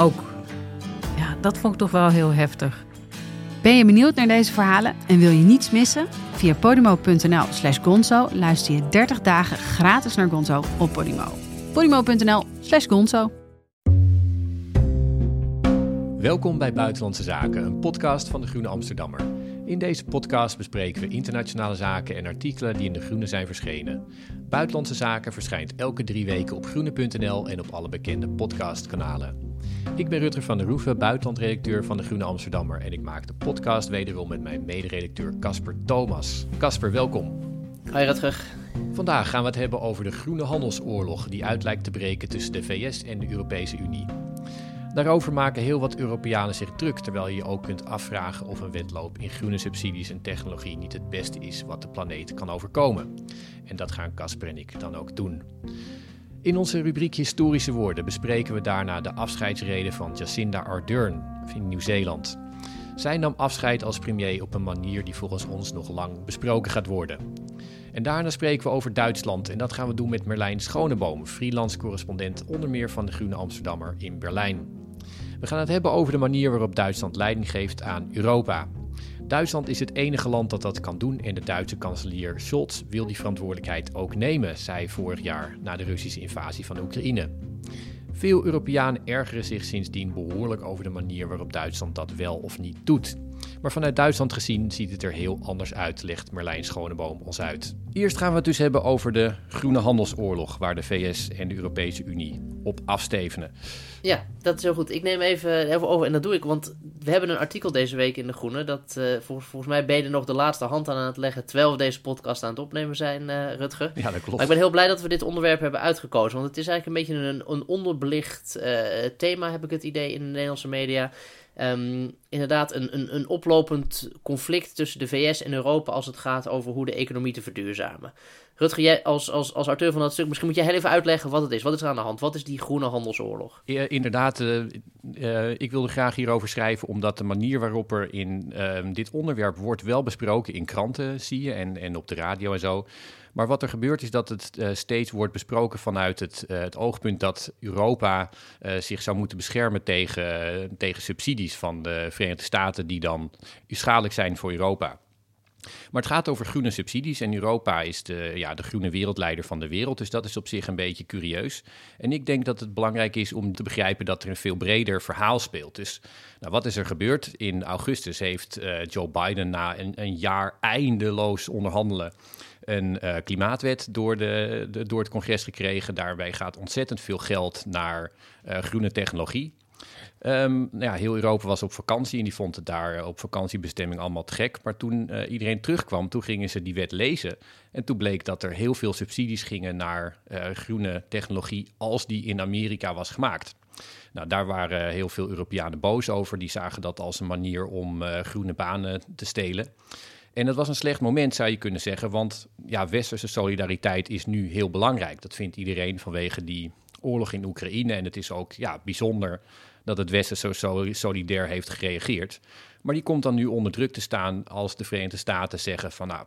Ook. Ja, dat vond ik toch wel heel heftig. Ben je benieuwd naar deze verhalen en wil je niets missen? Via podimo.nl slash gonzo luister je 30 dagen gratis naar Gonzo op Podimo. podimo.nl slash gonzo Welkom bij Buitenlandse Zaken, een podcast van de Groene Amsterdammer. In deze podcast bespreken we internationale zaken en artikelen die in de Groene zijn verschenen. Buitenlandse Zaken verschijnt elke drie weken op groene.nl en op alle bekende podcastkanalen. Ik ben Rutger van der Roeven, buitenlandredacteur van de Groene Amsterdammer en ik maak de podcast wederom met mijn mederedacteur Casper Thomas. Casper, welkom. Hoi Rutger. Vandaag gaan we het hebben over de groene handelsoorlog die uit lijkt te breken tussen de VS en de Europese Unie. Daarover maken heel wat Europeanen zich druk, terwijl je je ook kunt afvragen of een wedloop in groene subsidies en technologie niet het beste is wat de planeet kan overkomen. En dat gaan Casper en ik dan ook doen. In onze rubriek Historische Woorden bespreken we daarna de afscheidsreden van Jacinda Ardern in Nieuw-Zeeland. Zij nam afscheid als premier op een manier die volgens ons nog lang besproken gaat worden. En daarna spreken we over Duitsland en dat gaan we doen met Merlijn Schoneboom, freelance correspondent onder meer van de Groene Amsterdammer in Berlijn. We gaan het hebben over de manier waarop Duitsland leiding geeft aan Europa. Duitsland is het enige land dat dat kan doen en de Duitse kanselier Scholz wil die verantwoordelijkheid ook nemen, zei vorig jaar na de Russische invasie van Oekraïne. Veel Europeanen ergeren zich sindsdien behoorlijk over de manier waarop Duitsland dat wel of niet doet. Maar vanuit Duitsland gezien ziet het er heel anders uit, legt Merlijn Schoneboom ons uit. Eerst gaan we het dus hebben over de groene handelsoorlog, waar de VS en de Europese Unie op afstevenen. Ja, dat is heel goed. Ik neem even, even over en dat doe ik, want we hebben een artikel deze week in De Groene. Dat uh, volgens mij ben je nog de laatste hand aan het leggen terwijl we deze podcast aan het opnemen zijn, uh, Rutger. Ja, dat klopt. Maar ik ben heel blij dat we dit onderwerp hebben uitgekozen, want het is eigenlijk een beetje een, een onderbelicht uh, thema, heb ik het idee, in de Nederlandse media. Um, inderdaad, een, een, een oplopend conflict tussen de VS en Europa als het gaat over hoe de economie te verduurzamen. Rutger, jij als, als, als auteur van dat stuk, misschien moet jij heel even uitleggen wat het is. Wat is er aan de hand? Wat is die groene handelsoorlog? Ja, inderdaad, uh, uh, ik wilde graag hierover schrijven, omdat de manier waarop er in uh, dit onderwerp wordt wel besproken in kranten, zie je, en, en op de radio en zo. Maar wat er gebeurt is dat het uh, steeds wordt besproken vanuit het, het oogpunt dat Europa zich zou moeten beschermen tegen, tegen subsidies van de Verenigde Staten die dan schadelijk zijn voor Europa. Maar het gaat over groene subsidies en Europa is de, ja, de groene wereldleider van de wereld. Dus dat is op zich een beetje curieus. En ik denk dat het belangrijk is om te begrijpen dat er een veel breder verhaal speelt. Dus nou, wat is er gebeurd? In augustus heeft uh, Joe Biden na een, een, jaar eindeloos onderhandelen een uh, klimaatwet door, de, de, door het congres gekregen. Daarbij gaat ontzettend veel geld naar uh, groene technologie. Um, nou ja, heel Europa was op vakantie en die vond het daar op vakantiebestemming allemaal te gek. Maar toen uh, iedereen terugkwam, toen gingen ze die wet lezen. En toen bleek dat er heel veel subsidies gingen naar uh, groene technologie als die in Amerika was gemaakt. Nou, daar waren heel veel Europeanen boos over. Die zagen dat als een manier om groene banen te stelen. En dat was een slecht moment, zou je kunnen zeggen. Want ja, westerse solidariteit is nu heel belangrijk. Dat vindt iedereen vanwege die oorlog in Oekraïne. En het is ook ja, bijzonder dat het Westen zo solidair heeft gereageerd. Maar die komt dan nu onder druk te staan als de Verenigde Staten zeggen van nou,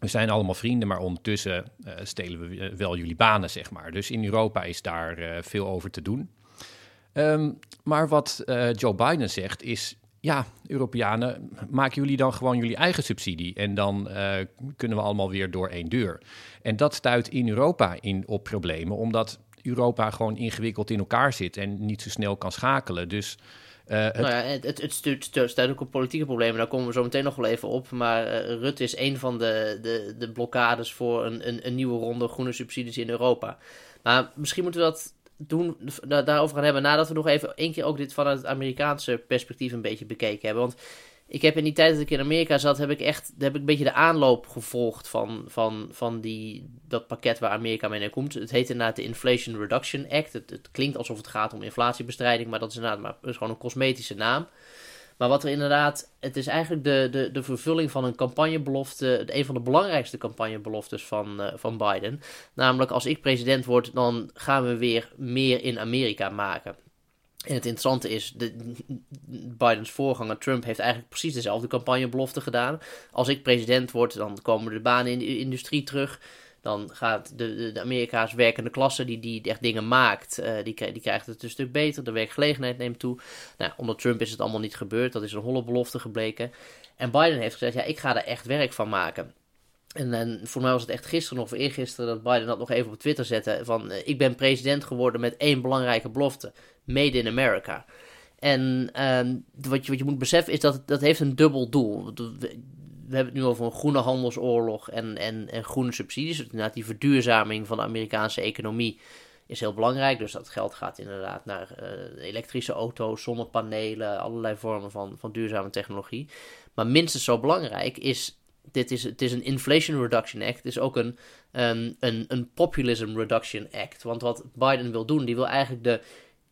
we zijn allemaal vrienden, maar ondertussen uh, stelen we wel jullie banen, zeg maar. Dus in Europa is daar uh, veel over te doen. Um, maar wat Joe Biden zegt is, ja, Europeanen, maken jullie dan gewoon jullie eigen subsidie en dan kunnen we allemaal weer door één deur. En dat stuit in Europa in op problemen, omdat Europa gewoon ingewikkeld in elkaar zit en niet zo snel kan schakelen. Dus. Uh, het... Nou ja, het, het, het stuurt, stuurt ook op politieke problemen, daar komen we zo meteen nog wel even op. Maar uh, Rutte is een van de, de, de blokkades voor een, een, een, nieuwe ronde groene subsidies in Europa. Maar misschien moeten we dat doen, daarover gaan hebben nadat we nog even één keer ook dit vanuit het Amerikaanse perspectief een beetje bekeken hebben. Want ik heb in die tijd dat ik in Amerika zat, heb ik echt heb ik een beetje de aanloop gevolgd van, van, van die, dat pakket waar Amerika mee naar komt. Het heet inderdaad de Inflation Reduction Act. Het, klinkt alsof het gaat om inflatiebestrijding, maar dat is inderdaad maar, is gewoon een cosmetische naam. Maar wat er inderdaad, het is eigenlijk de, de, de vervulling van een campagnebelofte, een van de belangrijkste campagnebeloftes van, uh, van Biden. Namelijk, als ik president word, dan gaan we weer meer in Amerika maken. En het interessante is, de, Bidens voorganger Trump heeft eigenlijk precies dezelfde campagnebelofte gedaan. Als ik president word, dan komen de banen in de industrie terug. Dan gaat de, de, de Amerika's werkende klasse, die, die echt dingen maakt, uh, die, die krijgt het een stuk beter. De werkgelegenheid neemt toe. Nou, onder Trump is het allemaal niet gebeurd. Dat is een holle belofte gebleken. En Biden heeft gezegd, ja, ik ga er echt werk van maken. En, en, voor mij was het echt gisteren of eergisteren dat Biden dat nog even op Twitter zette. Van, uh, ik ben president geworden met één belangrijke belofte. Made in America. En uh, wat, je, wat je moet beseffen is dat dat heeft een dubbel doel. We hebben het nu over een groene handelsoorlog en, en, en groene subsidies. Dus inderdaad, die verduurzaming van de Amerikaanse economie is heel belangrijk. Dus dat geld gaat inderdaad naar uh, elektrische auto's, zonnepanelen, allerlei vormen van, van duurzame technologie. Maar minstens zo belangrijk is dit is, het is een Inflation Reduction Act. Het is ook een, um, een, een Populism Reduction Act. Want wat Biden wil doen, die wil eigenlijk de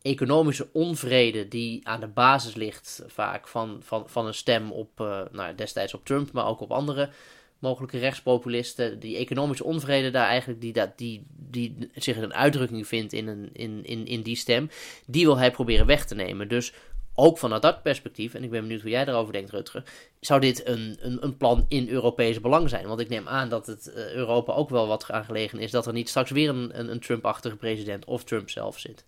economische onvrede die aan de basis ligt vaak van, van, van een stem op, uh, nou, destijds op Trump, maar ook op andere mogelijke rechtspopulisten. Die economische onvrede daar eigenlijk, die, dat, die, die zich een uitdrukking vindt in, een, in, in, in die stem, die wil hij proberen weg te nemen. Dus ook vanuit dat perspectief, en ik ben benieuwd hoe jij daarover denkt, Rutger, zou dit een, een, een plan in Europees belang zijn? Want ik neem aan dat het uh, Europa ook wel wat aangelegen is dat er niet straks weer een, een, een Trump-achtige president of Trump zelf zit.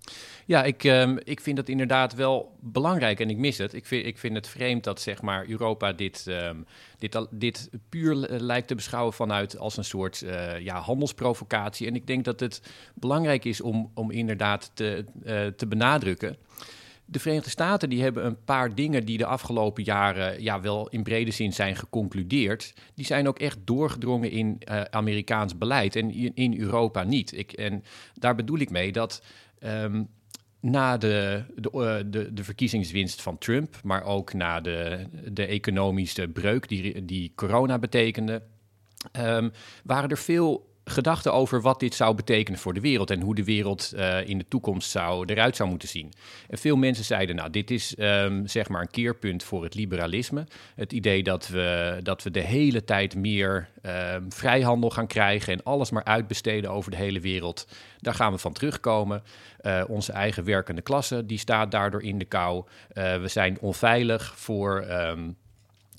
Ja, ik, um, ik vind dat inderdaad wel belangrijk en ik mis het. Ik vind, ik vind het vreemd dat zeg maar, Europa dit, um, dit, dit puur lijkt te beschouwen vanuit als een soort uh, ja, handelsprovocatie. En ik denk dat het belangrijk is om, om inderdaad te, uh, te benadrukken de Verenigde Staten die hebben een paar dingen die de afgelopen jaren ja, wel in brede zin zijn geconcludeerd. Die zijn ook echt doorgedrongen in uh, Amerikaans beleid en in, Europa niet. Ik, en daar bedoel ik mee dat um, na de, de, uh, de, de, verkiezingswinst van Trump, maar ook na de, de economische breuk die, die corona betekende, um, waren er veel gedachten over wat dit zou betekenen voor de wereld en hoe de wereld uh, in de toekomst zou, eruit zou moeten zien. En veel mensen zeiden, nou, dit is um, zeg maar een keerpunt voor het liberalisme. Het idee dat we, dat we de hele tijd meer um, vrijhandel gaan krijgen en alles maar uitbesteden over de hele wereld. Daar gaan we van terugkomen. Uh, onze eigen werkende klasse, die staat daardoor in de kou. Uh, we zijn onveilig voor... Um,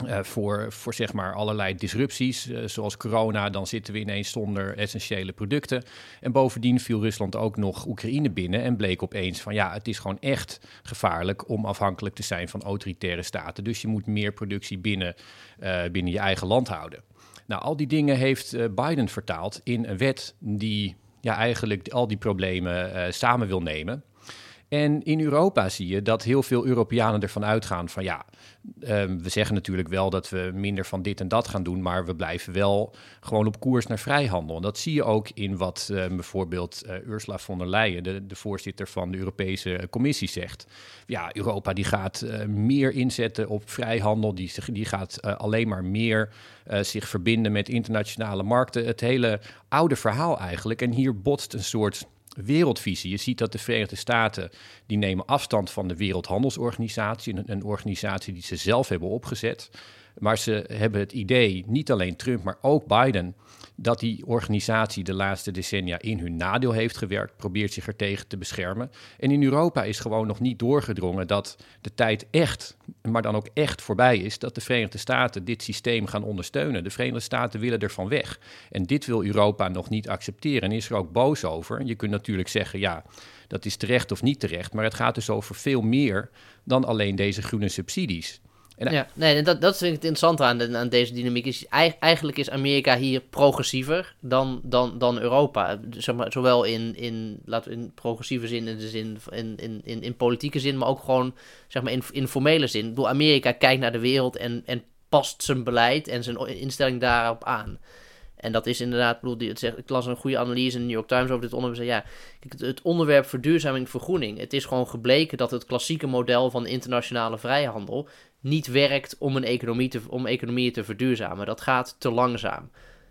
uh, voor, voor zeg maar allerlei disrupties, uh, zoals corona, dan zitten we ineens zonder essentiële producten. En bovendien viel Rusland ook nog Oekraïne binnen en bleek opeens van ja, het is gewoon echt gevaarlijk om afhankelijk te zijn van autoritaire staten. Dus je moet meer productie binnen, uh, binnen je eigen land houden. Nou, al die dingen heeft Biden vertaald in een wet die ja, eigenlijk al die problemen samen wil nemen. En in Europa zie je dat heel veel Europeanen ervan uitgaan van ja, um, we zeggen natuurlijk wel dat we minder van dit en dat gaan doen, maar we blijven wel gewoon op koers naar vrijhandel. En dat zie je ook in wat uh, bijvoorbeeld uh, Ursula von der Leyen, de, de, voorzitter van de Europese Commissie, zegt. Ja, Europa die gaat uh, meer inzetten op vrijhandel, die, die gaat alleen maar meer zich verbinden met internationale markten. Het hele oude verhaal eigenlijk. En hier botst een soort wereldvisie. Je ziet dat de Verenigde Staten die nemen afstand van de Wereldhandelsorganisatie, een, een organisatie die ze zelf hebben opgezet. Maar ze hebben het idee, niet alleen Trump, maar ook Biden, dat die organisatie de laatste decennia in hun nadeel heeft gewerkt, probeert zich er tegen te beschermen. En in Europa is gewoon nog niet doorgedrongen dat de tijd echt, maar dan ook echt voorbij is, dat de Verenigde Staten dit systeem gaan ondersteunen. De Verenigde Staten willen ervan weg. En dit wil Europa nog niet accepteren en is er ook boos over. Je kunt natuurlijk zeggen, ja, dat is terecht of niet terecht, maar het gaat dus over veel meer dan alleen deze groene subsidies. En ja, nee, dat, dat vind ik het interessante aan, aan deze dynamiek. Is, eigenlijk is Amerika hier progressiever dan, dan, dan Europa. Zeg maar, zowel in, in, laten we in progressieve zin, in, de zin in, in, in, in politieke zin, maar ook gewoon zeg maar, in, in formele zin. Ik bedoel, Amerika kijkt naar de wereld en, en past zijn beleid en zijn instelling daarop aan. En dat is inderdaad, ik, bedoel, ik las een goede analyse in de New York Times over dit onderwerp. Ja, het onderwerp verduurzaming vergroening. Het is gewoon gebleken dat het klassieke model van internationale vrijhandel niet werkt om, een economie te, om economieën te verduurzamen. Dat gaat te langzaam.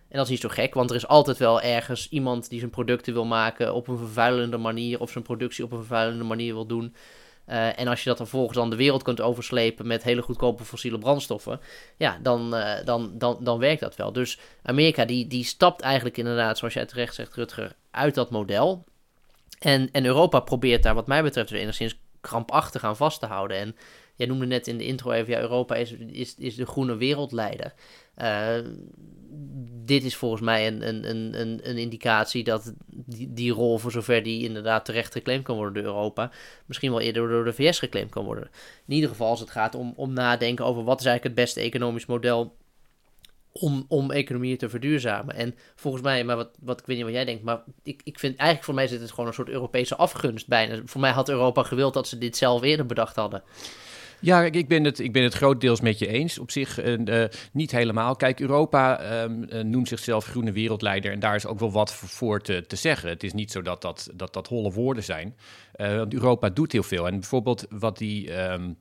En dat is niet zo gek, want er is altijd wel ergens iemand die zijn producten wil maken op een vervuilende manier of zijn productie op een vervuilende manier wil doen. Uh, en als je dat dan volgens dan de wereld kunt overslepen met hele goedkope fossiele brandstoffen, ja, dan, uh, dan, dan, dan werkt dat wel. Dus Amerika die, die stapt eigenlijk inderdaad, zoals jij terecht zegt, Rutger, uit dat model. En, en Europa probeert daar wat mij betreft weer enigszins krampachtig aan vast te houden. En jij noemde net in de intro even, ja, Europa is, is, is de groene wereldleider. Uh, dit is volgens mij een, een, een, een indicatie dat die, die rol, voor zover die inderdaad terecht geclaimd kan worden door Europa, misschien wel eerder door de VS geclaimd kan worden. In ieder geval als het gaat om, om nadenken over wat is eigenlijk het beste economisch model om, om economieën te verduurzamen. En volgens mij, maar wat, wat ik weet niet wat jij denkt, maar ik, ik vind eigenlijk voor mij zit het gewoon een soort Europese afgunst bijna. Voor mij had Europa gewild dat ze dit zelf eerder bedacht hadden. Ja, ik ben het, ik ben het grootdeels met je eens. Op zich uh, niet helemaal. Kijk, Europa um, noemt zichzelf groene wereldleider en daar is ook wel wat voor te, te zeggen. Het is niet zo dat dat, dat, dat holle woorden zijn. Uh, want Europa doet heel veel. En bijvoorbeeld wat die... Um,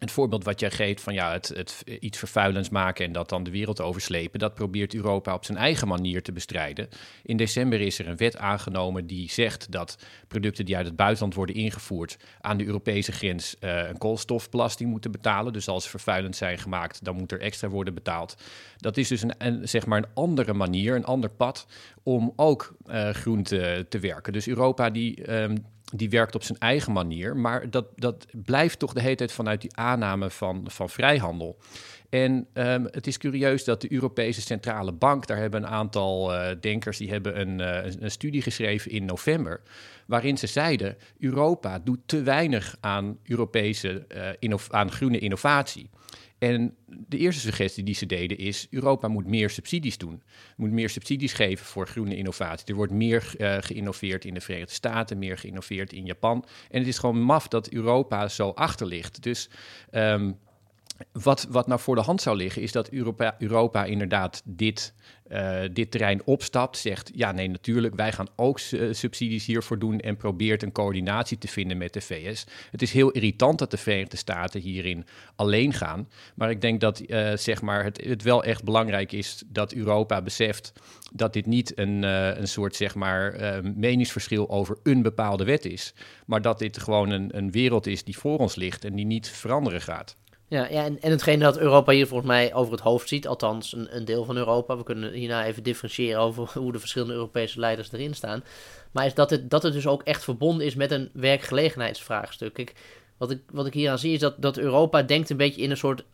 het voorbeeld wat jij geeft van ja, het, het, iets vervuilends maken en dat dan de wereld overslepen, dat probeert Europa op zijn eigen manier te bestrijden. In december is er een wet aangenomen die zegt dat producten die uit het buitenland worden ingevoerd aan de Europese grens uh, een koolstofbelasting moeten betalen. Dus als ze vervuilend zijn gemaakt, dan moet er extra worden betaald. Dat is dus een, zeg maar een andere manier, een ander pad om ook uh, groen te, te, werken. Dus Europa die. Um, die werkt op zijn eigen manier, maar dat, dat blijft toch de hele tijd vanuit die aanname van, van vrijhandel. En um, het is curieus dat de Europese Centrale Bank, daar hebben een aantal uh, denkers, die hebben een, uh, een studie geschreven in november, waarin ze zeiden, Europa doet te weinig aan Europese, uh, aan groene innovatie. En de eerste suggestie die ze deden is: Europa moet meer subsidies doen. Moet meer subsidies geven voor groene innovatie. Er wordt meer uh, geïnnoveerd in de Verenigde Staten, meer geïnnoveerd in Japan. En het is gewoon maf dat Europa zo achter ligt. Dus um, wat, wat nou voor de hand zou liggen, is dat Europa, Europa inderdaad dit, uh, dit terrein opstapt. Zegt, ja nee, natuurlijk, wij gaan ook subsidies hiervoor doen en probeert een coördinatie te vinden met de VS. Het is heel irritant dat de Verenigde Staten hierin alleen gaan. Maar ik denk dat uh, zeg maar het, het wel echt belangrijk is dat Europa beseft dat dit niet een, een soort zeg maar, meningsverschil over een bepaalde wet is. Maar dat dit gewoon een, een wereld is die voor ons ligt en die niet veranderen gaat. Ja, ja en, en hetgeen dat Europa hier volgens mij over het hoofd ziet, althans een, een deel van Europa, we kunnen hierna even differentiëren over hoe de verschillende Europese leiders erin staan, maar is dat het, dat het dus ook echt verbonden is met een werkgelegenheidsvraagstuk. Ik, wat, ik, wat ik hier aan zie is dat, dat Europa denkt een beetje in een soort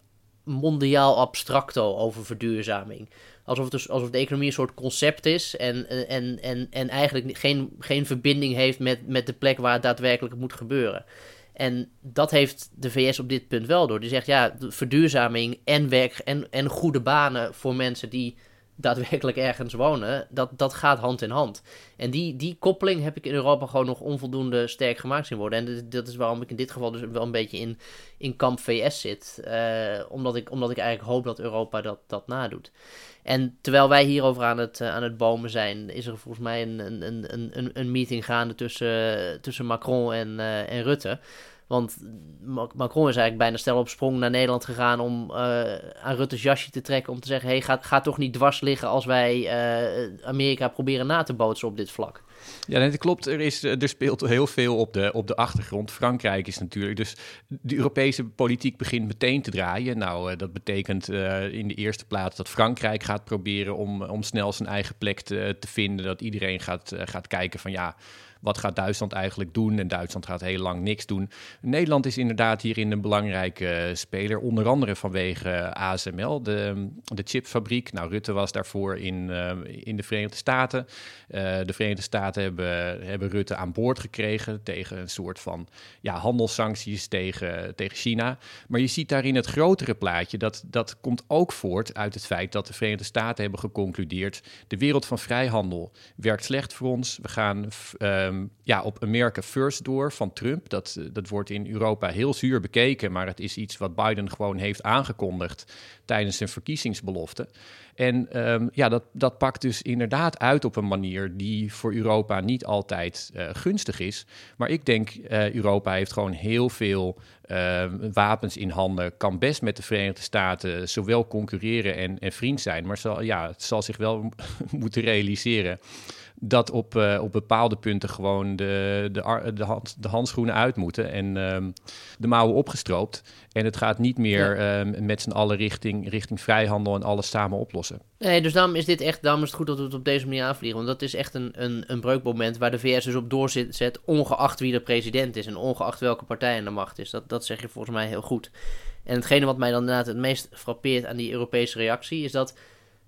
mondiaal abstracto over verduurzaming. Alsof, het dus, alsof de economie een soort concept is en, en, en, en eigenlijk geen, geen verbinding heeft met, met de plek waar het daadwerkelijk moet gebeuren. En dat heeft de VS op dit punt wel door. Die zegt ja, verduurzaming en werk en, en goede banen voor mensen die daadwerkelijk ergens wonen, dat, dat gaat hand in hand. En die, die koppeling heb ik in Europa gewoon nog onvoldoende sterk gemaakt zien worden. En dat is waarom ik in dit geval dus wel een beetje in, in kamp VS zit. Uh, omdat, ik, omdat ik eigenlijk hoop dat Europa dat, dat nadoet. En terwijl wij hierover aan het, uh, aan het bomen zijn, is er volgens mij een, een, een, een, een meeting gaande tussen, tussen Macron en, uh, en Rutte. Want Macron is eigenlijk bijna stel op sprong naar Nederland gegaan om uh, aan Rutte's jasje te trekken. Om te zeggen: hey, ga, ga toch niet dwars liggen als wij uh, Amerika proberen na te bootsen op dit vlak. Ja, dat klopt. Er, is, er speelt heel veel op de, op de achtergrond. Frankrijk is natuurlijk. Dus de Europese politiek begint meteen te draaien. Nou, dat betekent in de eerste plaats dat Frankrijk gaat proberen om, om snel zijn eigen plek te, te vinden. Dat iedereen gaat, gaat kijken van ja wat gaat Duitsland eigenlijk doen? En Duitsland gaat heel lang niks doen. Nederland is inderdaad hierin een belangrijke eh, speler, onder andere vanwege eh, ASML, de, de chipfabriek. Nou, Rutte was daarvoor in, uh, in de Verenigde Staten. De Verenigde Staten hebben, hebben Rutte aan boord gekregen tegen een soort van ja, handelssancties tegen, tegen China. Maar je ziet daarin het grotere plaatje, dat, dat komt ook voort uit het feit dat de Verenigde Staten hebben geconcludeerd, de wereld van vrijhandel werkt slecht voor ons. We gaan... Uh, ehm, ja, op America First door van Trump. Dat, dat wordt in Europa heel zuur bekeken, maar het is iets wat Biden gewoon heeft aangekondigd tijdens zijn verkiezingsbelofte. En ehm, ja, dat, dat pakt dus inderdaad uit op een manier die voor Europa niet altijd uh, gunstig is. Maar ik denk, uh, Europa heeft gewoon heel veel uh, wapens in handen. Kan best met de Verenigde Staten zowel concurreren en, en vriend zijn. Maar zal, ja, het zal zich wel moeten realiseren dat op, uh, op bepaalde punten gewoon de, de, de, hand, de handschoenen uit moeten en um, de mouwen opgestroopt. En het gaat niet meer ja. um, met z'n allen richting, richting vrijhandel en alles samen oplossen. Nee, dus daarom is dit echt, daarom is het goed dat we het op deze manier aanvliegen. Want dat is echt een, een, een breukmoment waar de VS dus op doorzet, ongeacht wie de president is en ongeacht welke partij aan de macht is. Dat, dat zeg je volgens mij heel goed. En hetgene wat mij dan inderdaad het meest frappeert aan die Europese reactie is dat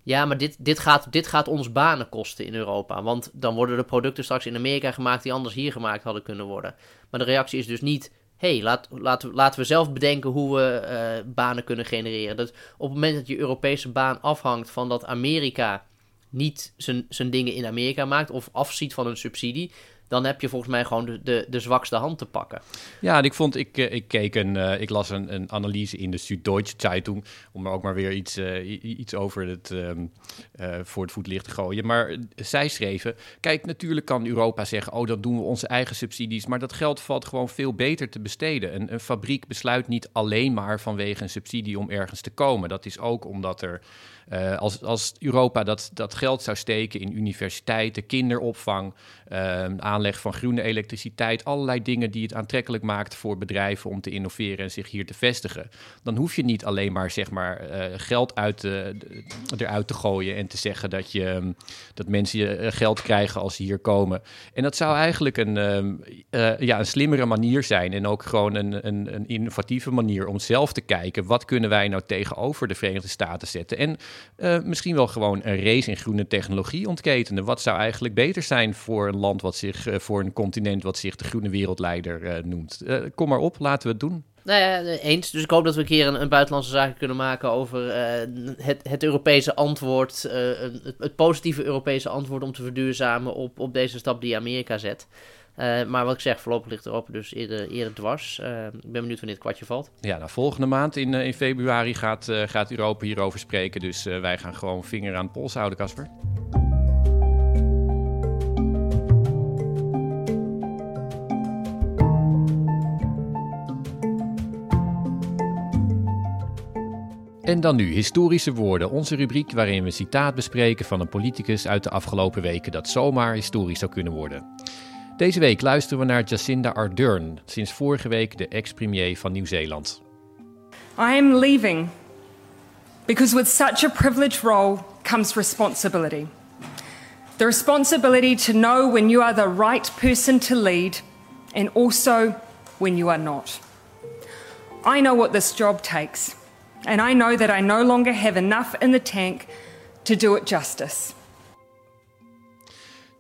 ja, maar dit, dit, gaat, dit gaat ons banen kosten in Europa. Want dan worden de producten straks in Amerika gemaakt die anders hier gemaakt hadden kunnen worden. Maar de reactie is dus niet. hey, laat, laat, laten we zelf bedenken hoe we uh, banen kunnen genereren. Dat op het moment dat je Europese baan afhangt van dat Amerika niet zijn dingen in Amerika maakt of afziet van een subsidie, dan heb je volgens mij gewoon de, de, de zwakste hand te pakken. Ja, en ik vond, ik, ik keek een, uh, ik las een, een analyse in de Süddeutsche Zeitung, om er ook maar weer iets, uh, iets over het, uh, voor het voetlicht te gooien. Maar zij schreven, kijk, natuurlijk kan Europa zeggen, oh, dan doen we onze eigen subsidies, maar dat geld valt gewoon veel beter te besteden. Een, een fabriek besluit niet alleen maar vanwege een subsidie om ergens te komen. Dat is ook omdat er als, als Europa dat, dat geld zou steken in universiteiten, kinderopvang, uh, van groene elektriciteit, allerlei dingen die het aantrekkelijk maakt voor bedrijven om te innoveren en zich hier te vestigen, dan hoef je niet alleen maar, zeg maar uh, geld uit de, eruit te gooien en te zeggen dat, je, dat mensen geld krijgen als ze hier komen. En dat zou eigenlijk een, ja, een slimmere manier zijn en ook gewoon een, een, een innovatieve manier om zelf te kijken wat kunnen wij nou tegenover de Verenigde Staten zetten. En misschien wel gewoon een race in groene technologie ontketenen. Wat zou eigenlijk beter zijn voor een land wat zich, voor een continent wat zich de groene wereldleider uh, noemt? kom maar op, laten we het doen. Nou ja, eens. Dus ik hoop dat we een keer een, een buitenlandse zaak kunnen maken over het, het Europese antwoord, het, het positieve Europese antwoord om te verduurzamen op, op deze stap die Amerika zet. Uh, maar wat ik zeg, voorlopig ligt Europa dus eerder, eerder dwars. Ik ben benieuwd wanneer het kwartje valt. Ja, nou, volgende maand in, in februari gaat, gaat Europa hierover spreken. Dus wij gaan gewoon vinger aan de pols houden, Casper. En dan nu historische woorden, onze rubriek waarin we een citaat bespreken van een politicus uit de afgelopen weken dat zomaar historisch zou kunnen worden. Deze week luisteren we naar Jacinda Ardern, sinds vorige week de ex-premier van Nieuw-Zeeland. I am leaving because with such a privileged role comes responsibility. The responsibility to know when you are the right person to lead and also when you are not. I know what this job takes, and I know that I no longer have enough in the tank to do it justice.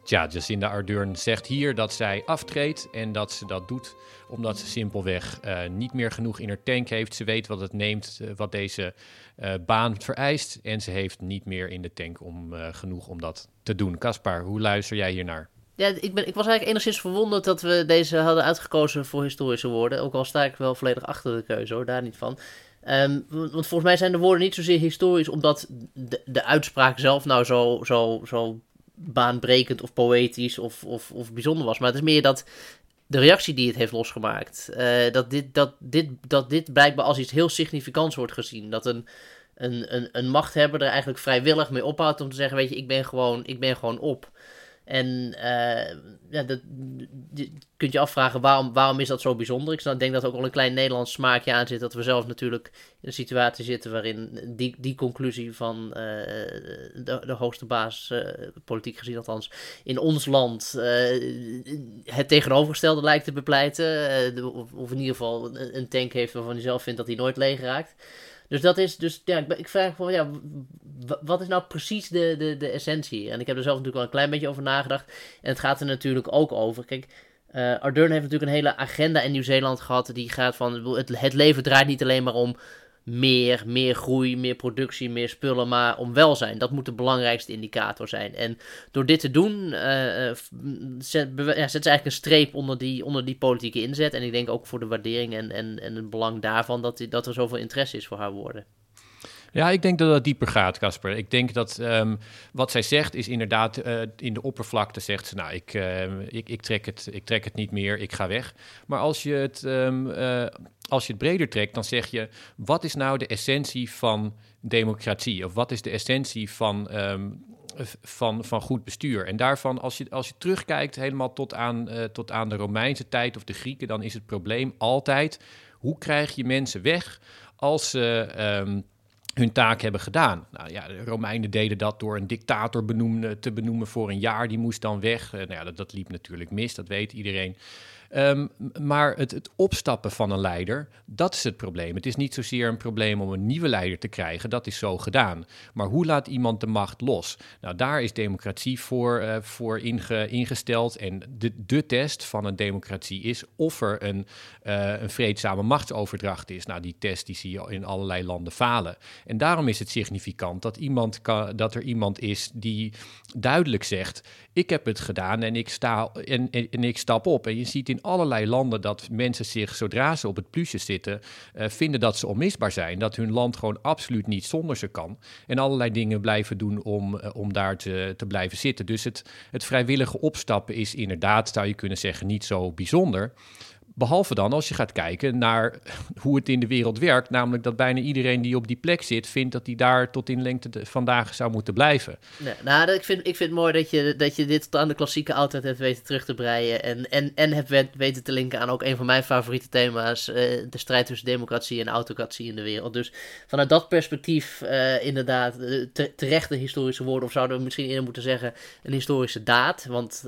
Tja, Jacinda Ardern zegt hier dat zij aftreedt en dat ze dat doet omdat ze simpelweg uh, niet meer genoeg in haar tank heeft. Ze weet wat het neemt, uh, wat deze uh, baan vereist en ze heeft niet meer in de tank om genoeg om dat te doen. Caspar, hoe luister jij hiernaar? Ja, ik, ben, ik was eigenlijk enigszins verwonderd dat we deze hadden uitgekozen voor historische woorden. Ook al sta ik wel volledig achter de keuze hoor, daar niet van. Um, want volgens mij zijn de woorden niet zozeer historisch, omdat de, de uitspraak zelf nou zo, zo, zo baanbrekend of poëtisch of, of, of bijzonder was. Maar het is meer dat de reactie die het heeft losgemaakt. Uh, dat, dit, dat, dit, dat dit blijkbaar als iets heel significants wordt gezien. Dat een, een, een, een machthebber er eigenlijk vrijwillig mee ophoudt om te zeggen: Weet je, ik ben gewoon, ik ben gewoon op. En uh, ja, dat, je kunt je afvragen waarom, waarom is dat zo bijzonder. Ik denk dat er ook al een klein Nederlands smaakje aan zit. Dat we zelf natuurlijk in een situatie zitten waarin die, die conclusie van uh, de, de hoogste baas, uh, politiek gezien althans, in ons land het tegenovergestelde lijkt te bepleiten. of, of, in ieder geval een tank heeft waarvan hij zelf vindt dat hij nooit leeg raakt. Dus dat is, dus ja, ik, ik vraag van, ja, wat is nou precies de, de, de essentie? En ik heb er zelf natuurlijk wel een klein beetje over nagedacht. En het gaat er natuurlijk ook over. Kijk, uh, Ardern heeft natuurlijk een hele agenda in Nieuw-Zeeland gehad. Die gaat van, het, het leven draait niet alleen maar om meer, meer groei, meer productie, meer spullen, maar om welzijn. Dat moet de belangrijkste indicator zijn. En door dit te doen, uh, zet, ja, zet ze eigenlijk een streep onder die, onder die politieke inzet. En ik denk ook voor de waardering en, en, en het belang daarvan dat, dat er zoveel interesse is voor haar woorden. Ja, ik denk dat dat dieper gaat, Casper. Ik denk dat um, wat zij zegt is inderdaad uh, in de oppervlakte zegt ze, nou, ik, uh, ik, ik, trek het, ik trek het niet meer, ik ga weg. Maar als je het, um, uh, als je het breder trekt, dan zeg je, wat is nou de essentie van democratie? Of wat is de essentie van, van, van goed bestuur? En daarvan, als je, als je terugkijkt helemaal tot aan, tot aan de Romeinse tijd of de Grieken, dan is het probleem altijd, hoe krijg je mensen weg als ze hun taak hebben gedaan. Nou ja, de Romeinen deden dat door een dictator te benoemen voor een jaar. Die moest dan weg. Uh, nou ja, dat, dat, liep natuurlijk mis, dat weet iedereen. Um, maar het, het, opstappen van een leider, dat is het probleem. Het is niet zozeer een probleem om een nieuwe leider te krijgen, dat is zo gedaan. Maar hoe laat iemand de macht los? Nou, daar is democratie voor, uh, voor inge, ingesteld. En de, de test van een democratie is of er een, uh, een vreedzame machtsoverdracht is. Nou, die test die zie je in allerlei landen falen. En daarom is het significant dat, iemand kan, dat er iemand is die duidelijk zegt: Ik heb het gedaan en ik, sta, en, en ik stap op. En je ziet in in allerlei landen dat mensen zich, zodra ze op het plusje zitten, uh, vinden dat ze onmisbaar zijn. Dat hun land gewoon absoluut niet zonder ze kan. En allerlei dingen blijven doen om, uh, om daar te, te blijven zitten. Dus het, het vrijwillige opstappen is inderdaad, zou je kunnen zeggen, niet zo bijzonder. Behalve dan als je gaat kijken naar hoe het in de wereld werkt. Namelijk dat bijna iedereen die op die plek zit, vindt dat hij daar tot in lengte vandaag zou moeten blijven. Nee, nou, ik vind, ik vind het mooi dat je, dat je dit aan de klassieke oudheid hebt weten terug te breien. En, en, en hebt weten te linken aan ook een van mijn favoriete thema's. Uh, de strijd tussen democratie en autocratie in de wereld. Dus vanuit dat perspectief, uh, inderdaad, te, terechte historische woorden. Of zouden we misschien eerder moeten zeggen een historische daad. Want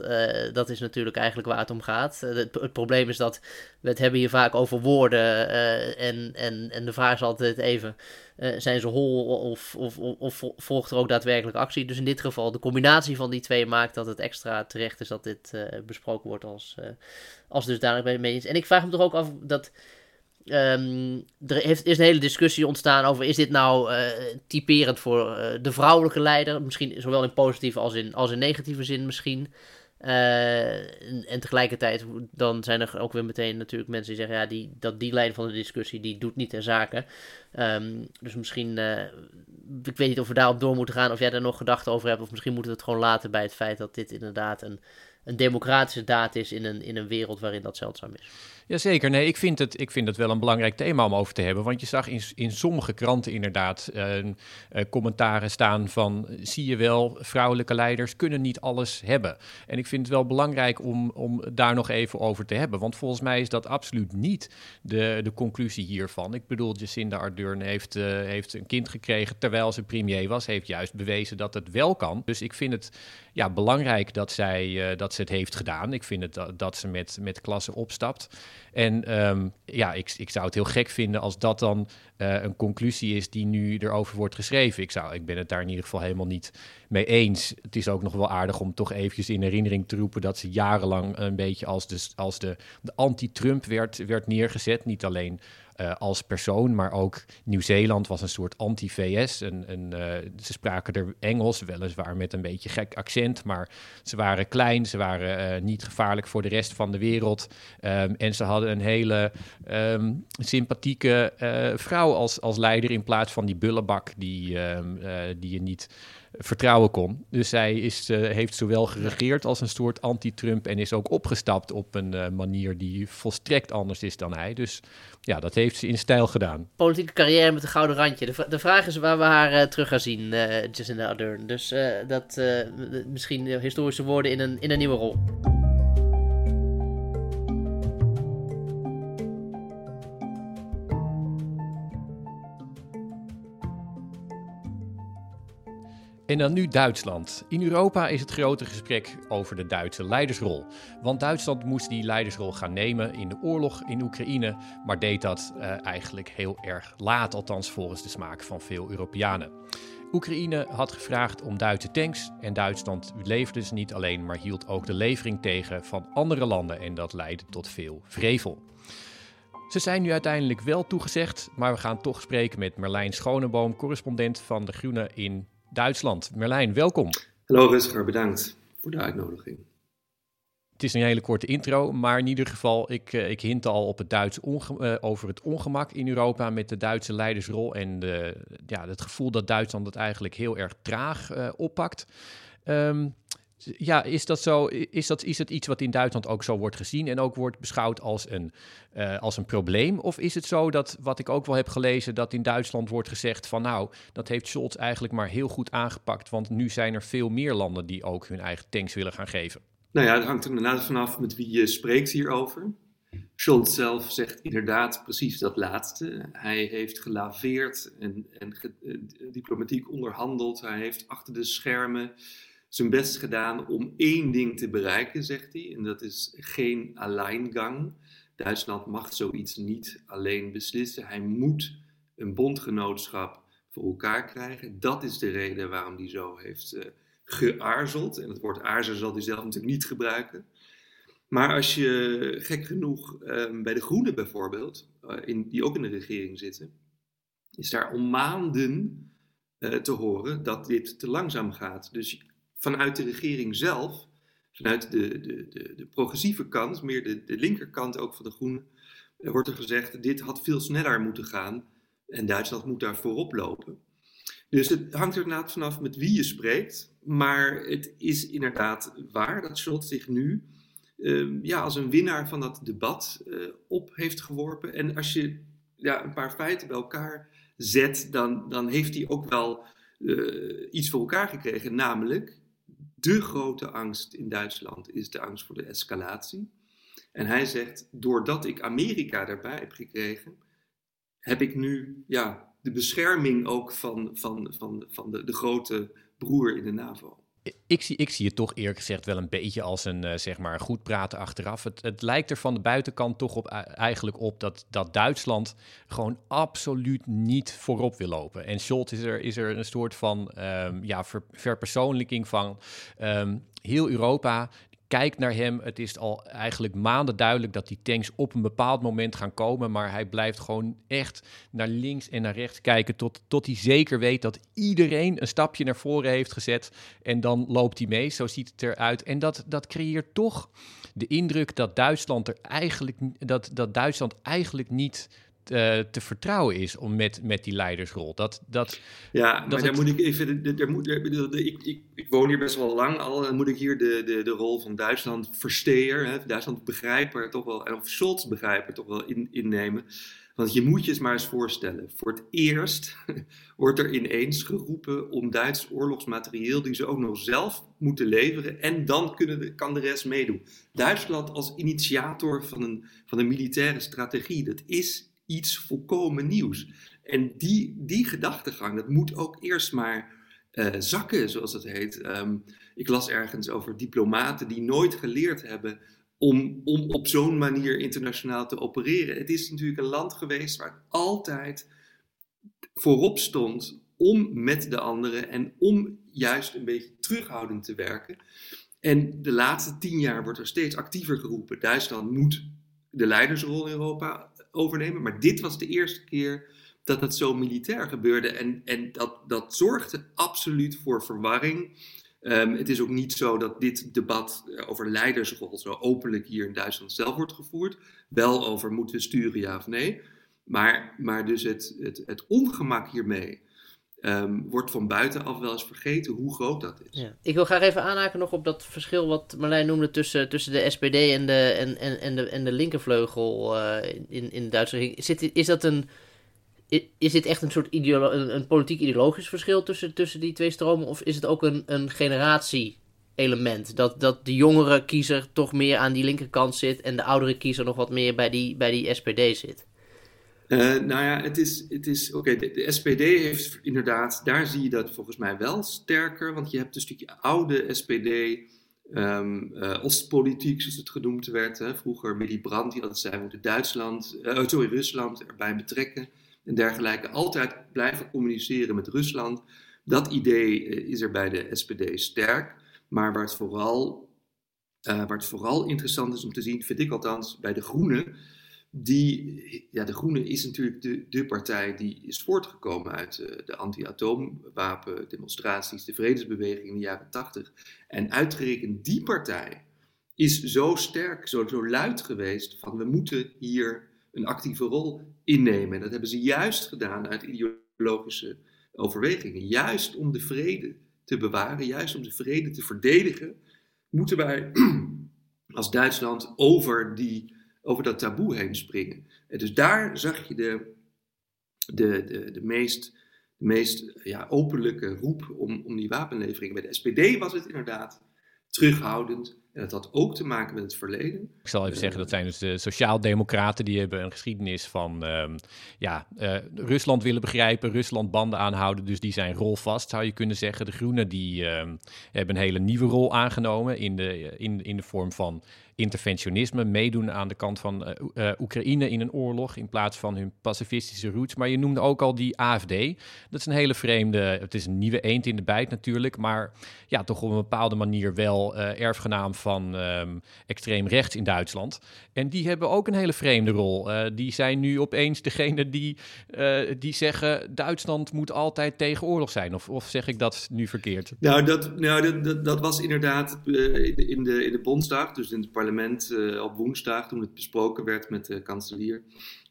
dat is natuurlijk eigenlijk waar het om gaat. Het probleem is dat we hebben hier vaak over woorden. Uh, en, en, en de vraag is altijd even: uh, zijn ze hol of, of, of, volgt er ook daadwerkelijk actie? Dus in dit geval, de combinatie van die twee maakt dat het extra terecht is dat dit uh, besproken wordt als, als dusdanig bij de eens. En ik vraag me toch ook af dat. Um, er heeft, is een hele discussie ontstaan over: is dit nou typerend voor de vrouwelijke leider? Misschien zowel in positieve als in, als in negatieve zin, misschien. Uh, en, tegelijkertijd, dan zijn er ook weer meteen natuurlijk mensen die zeggen, ja, die, dat die lijn van de discussie, die doet niet ter zake. Um, dus misschien, uh, ik weet niet of we daarop door moeten gaan, of jij daar nog gedachten over hebt, of misschien moeten we het gewoon laten bij het feit dat dit inderdaad een, een democratische daad is in een, in een wereld waarin dat zeldzaam is. Jazeker, nee, ik vind, het, ik vind het wel een belangrijk thema om over te hebben. Want je zag in, in sommige kranten inderdaad uh, uh, commentaren staan van... zie je wel, vrouwelijke leiders kunnen niet alles hebben. En ik vind het wel belangrijk om, om daar nog even over te hebben. Want volgens mij is dat absoluut niet de, de conclusie hiervan. Ik bedoel, Jacinda Ardern heeft, uh, heeft een kind gekregen terwijl ze premier was. Heeft juist bewezen dat het wel kan. Dus ik vind het ja, belangrijk dat zij, dat ze het heeft gedaan. Ik vind het dat, dat ze met, met klasse opstapt. En um, ja, ik, ik zou het heel gek vinden als dat dan uh, een conclusie is die nu erover wordt geschreven. Ik, zou, ik ben het daar in ieder geval helemaal niet mee eens. Het is ook nog wel aardig om toch eventjes in herinnering te roepen dat ze jarenlang een beetje als de, als de, de anti-Trump werd, werd neergezet. Niet alleen uh, als persoon, maar ook Nieuw-Zeeland was een soort anti-VS. Uh, ze spraken er Engels, weliswaar met een beetje gek accent, maar ze waren klein, ze waren uh, niet gevaarlijk voor de rest van de wereld. Um, en ze hadden een hele um, sympathieke vrouw als, als leider in plaats van die bullebak die, um, die je niet vertrouwen kon. Dus zij is, uh, heeft zowel geregeerd als een soort anti-Trump en is ook opgestapt op een uh, manier die volstrekt anders is dan hij. Dus ja, dat heeft ze in stijl gedaan. Politieke carrière met een gouden randje. De, de vraag is waar we haar uh, terug gaan zien, Jacinda Ardern. Dus dat misschien historische woorden in een, in een nieuwe rol. En dan nu Duitsland. In Europa is het grote gesprek over de Duitse leidersrol. Want Duitsland moest die leidersrol gaan nemen in de oorlog in Oekraïne, maar deed dat uh, eigenlijk heel erg laat, althans volgens de smaak van veel Europeanen. Oekraïne had gevraagd om Duitse tanks en Duitsland leverde ze niet alleen, maar hield ook de levering tegen van andere landen en dat leidde tot veel vrevel. Ze zijn nu uiteindelijk wel toegezegd, maar we gaan toch spreken met Merlijn Schoneboom, correspondent van De Groene in Duitsland. Merlijn, welkom. Hallo Rutger, bedankt voor de uitnodiging. Het is een hele korte intro, maar in ieder geval, ik, eh, ik hint al op het Duits uh, over het ongemak in Europa met de Duitse leidersrol en de, ja, het gevoel dat Duitsland het eigenlijk heel erg traag uh, oppakt. Um, ja, is dat zo? Is dat, is het iets wat in Duitsland ook zo wordt gezien en ook wordt beschouwd als een, uh, als een probleem? Of is het zo dat, wat ik ook wel heb gelezen, dat in Duitsland wordt gezegd van nou, dat heeft Scholz eigenlijk maar heel goed aangepakt, want nu zijn er veel meer landen die ook hun eigen tanks willen gaan geven? Nou ja, het hangt er inderdaad vanaf met wie je spreekt hierover. Scholz zelf zegt inderdaad precies dat laatste. Hij heeft gelaveerd en, en ge, uh, diplomatiek onderhandeld. Hij heeft achter de schermen zijn best gedaan om één ding te bereiken, zegt hij. En dat is geen alleingang. Duitsland mag zoiets niet alleen beslissen. Hij moet een bondgenootschap voor elkaar krijgen. Dat is de reden waarom hij zo heeft uh, geaarzeld. En het woord aarzelen zal hij zelf natuurlijk niet gebruiken. Maar als je gek genoeg um, bij de Groenen bijvoorbeeld, uh, in, die ook in de regering zitten, is daar al maanden uh, te horen dat dit te langzaam gaat. Dus vanuit de regering zelf, vanuit de, de, de, de progressieve kant, meer de, de linkerkant ook van de Groenen, wordt er gezegd: dit had veel sneller moeten gaan en Duitsland moet daar voorop lopen. Dus het hangt er inderdaad vanaf met wie je spreekt. Maar het is inderdaad waar dat Scholz zich nu uh, ja, als een winnaar van dat debat uh, op heeft geworpen. En als je ja, een paar feiten bij elkaar zet, dan, dan heeft hij ook wel uh, iets voor elkaar gekregen. Namelijk, de grote angst in Duitsland is de angst voor de escalatie. En hij zegt, doordat ik Amerika daarbij heb gekregen, heb ik nu ja, de bescherming ook van, van, van, van de, de grote broer in de NAVO. Ik zie, ik zie het toch eerlijk gezegd wel een beetje als een uh, zeg maar goed praten achteraf. Het, het lijkt er van de buitenkant toch op, eigenlijk op dat, dat Duitsland gewoon absoluut niet voorop wil lopen. En Scholz is er, is er een soort van um, ja, ver, verpersoonlijking van um, heel Europa kijkt naar hem. Het is al eigenlijk maanden duidelijk dat die tanks op een bepaald moment gaan komen. Maar hij blijft gewoon echt naar links en naar rechts kijken. Tot, tot hij zeker weet dat iedereen een stapje naar voren heeft gezet. En dan loopt hij mee. Zo ziet het eruit. En dat, dat creëert toch de indruk dat Duitsland er eigenlijk dat, dat Duitsland eigenlijk niet te, te, vertrouwen is om met, met die leidersrol. Dat, dat, ja, maar dat daar moet ik even. Daar moet, daar, ik, ik, ik woon hier best wel lang al. Dan moet ik hier de, de, de rol van Duitsland versteer, hè, Duitsland begrijper toch wel, of Scholz begrijper toch wel in, innemen. Want je moet je eens maar eens voorstellen. Voor het eerst wordt er ineens geroepen om Duits oorlogsmaterieel die ze ook nog zelf moeten leveren. En dan kunnen de, kan de rest meedoen. Duitsland als initiator van een, van een militaire strategie. Dat is iets volkomen nieuws. En die, die gedachtegang, dat moet ook eerst maar uh, zakken, zoals dat heet. Um, ik las ergens over diplomaten die nooit geleerd hebben om, om op zo'n manier internationaal te opereren. Het is natuurlijk een land geweest waar altijd voorop stond om met de anderen en om juist een beetje terughoudend te werken. En de laatste tien jaar wordt er steeds actiever geroepen. Duitsland moet de leidersrol in Europa overnemen. Maar dit was de eerste keer dat het zo militair gebeurde. En, en dat, dat zorgde absoluut voor verwarring. Um, het is ook niet zo dat dit debat eh, over leidersrol zo openlijk hier in Duitsland zelf wordt gevoerd. Wel over moeten we sturen, ja of nee. Maar, maar dus het, het, het ongemak hiermee um, wordt van buitenaf wel eens vergeten hoe groot dat is. Ja. Ik wil graag even aanhaken nog op dat verschil wat Marlijn noemde tussen, tussen de SPD en de, en, en, en de, en de linkervleugel uh, in, in Duitsland. Is, dit, is dat een. Is dit echt een soort ideolo een, een politiek-ideologisch verschil tussen, tussen die twee stromen? Of is het ook een, een generatie-element? Dat, dat de jongere kiezer toch meer aan die linkerkant zit en de oudere kiezer nog wat meer bij die, bij die SPD zit? Uh, nou ja, het is, het is oké, de, SPD heeft inderdaad, daar zie je dat volgens mij wel sterker, want je hebt een stukje oude SPD, um, uh, Oostpolitiek zoals het genoemd werd, hè, vroeger Willy Brandt die altijd zei, we moeten Duitsland, uh, sorry, Rusland erbij betrekken en dergelijke, altijd blijven communiceren met Rusland. Dat idee is er bij de SPD sterk, maar waar het vooral, waar het vooral interessant is om te zien, vind ik althans, bij de Groenen, die, ja, de Groene is natuurlijk de, de partij die is voortgekomen uit uh, de anti-atoomwapen-demonstraties, de vredesbeweging in de jaren tachtig. En uitgerekend die partij is zo sterk, zo, zo luid geweest van we moeten hier een actieve rol innemen. En dat hebben ze juist gedaan uit ideologische overwegingen. Juist om de vrede te bewaren, juist om de vrede te verdedigen, moeten wij als Duitsland over, die, over dat taboe heen springen. En dus daar zag je de, de, de, meest, de meest ja, openlijke roep om, om die wapenlevering. Bij de SPD was het inderdaad terughoudend. Dat had ook te maken met het verleden. Ik zal even zeggen, dat zijn dus de sociaaldemocraten. Die hebben een geschiedenis van ehm, ja, uh, Rusland willen begrijpen, Rusland banden aanhouden. Dus die zijn rolvast, zou je kunnen zeggen. De Groenen die, ehm, hebben een hele nieuwe rol aangenomen in de, in, in de vorm van interventionisme, meedoen aan de kant van uh, Oekraïne in een oorlog in plaats van hun pacifistische roots. Maar je noemde ook al die AFD. Dat is een hele vreemde, het is een nieuwe eend in de bijt natuurlijk, maar ja, toch op een bepaalde manier wel erfgenaam van um, extreem rechts in Duitsland. En die hebben ook een hele vreemde rol. die zijn nu opeens degene die, die zeggen Duitsland moet altijd tegen oorlog zijn. Of, of zeg ik dat nu verkeerd? Nou, dat, nou, dat, dat, was inderdaad in de, in de, in de Bondsdag, dus in het parlement op woensdag, toen het besproken werd met de kanselier,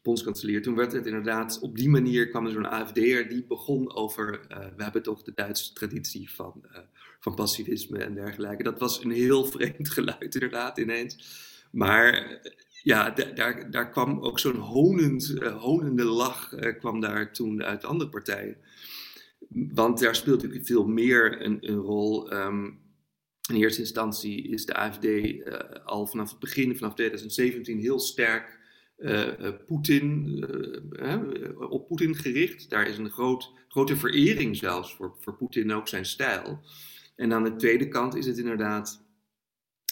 bondskanselier, toen werd het inderdaad op die manier kwam er zo'n AFD'er die begon over, we hebben toch de Duitse traditie van, van pacifisme en dergelijke. Dat was een heel vreemd geluid inderdaad ineens. Maar ja, daar, daar kwam ook zo'n honend, honende lach kwam daar toen uit andere partijen. Want daar speelt natuurlijk veel meer een, een rol. Um, in eerste instantie is de AFD uh, al vanaf het begin, vanaf 2017, heel sterk Poetin, op Poetin gericht. Daar is een groot, grote verering zelfs voor, voor Poetin, ook zijn stijl. En aan de tweede kant is het inderdaad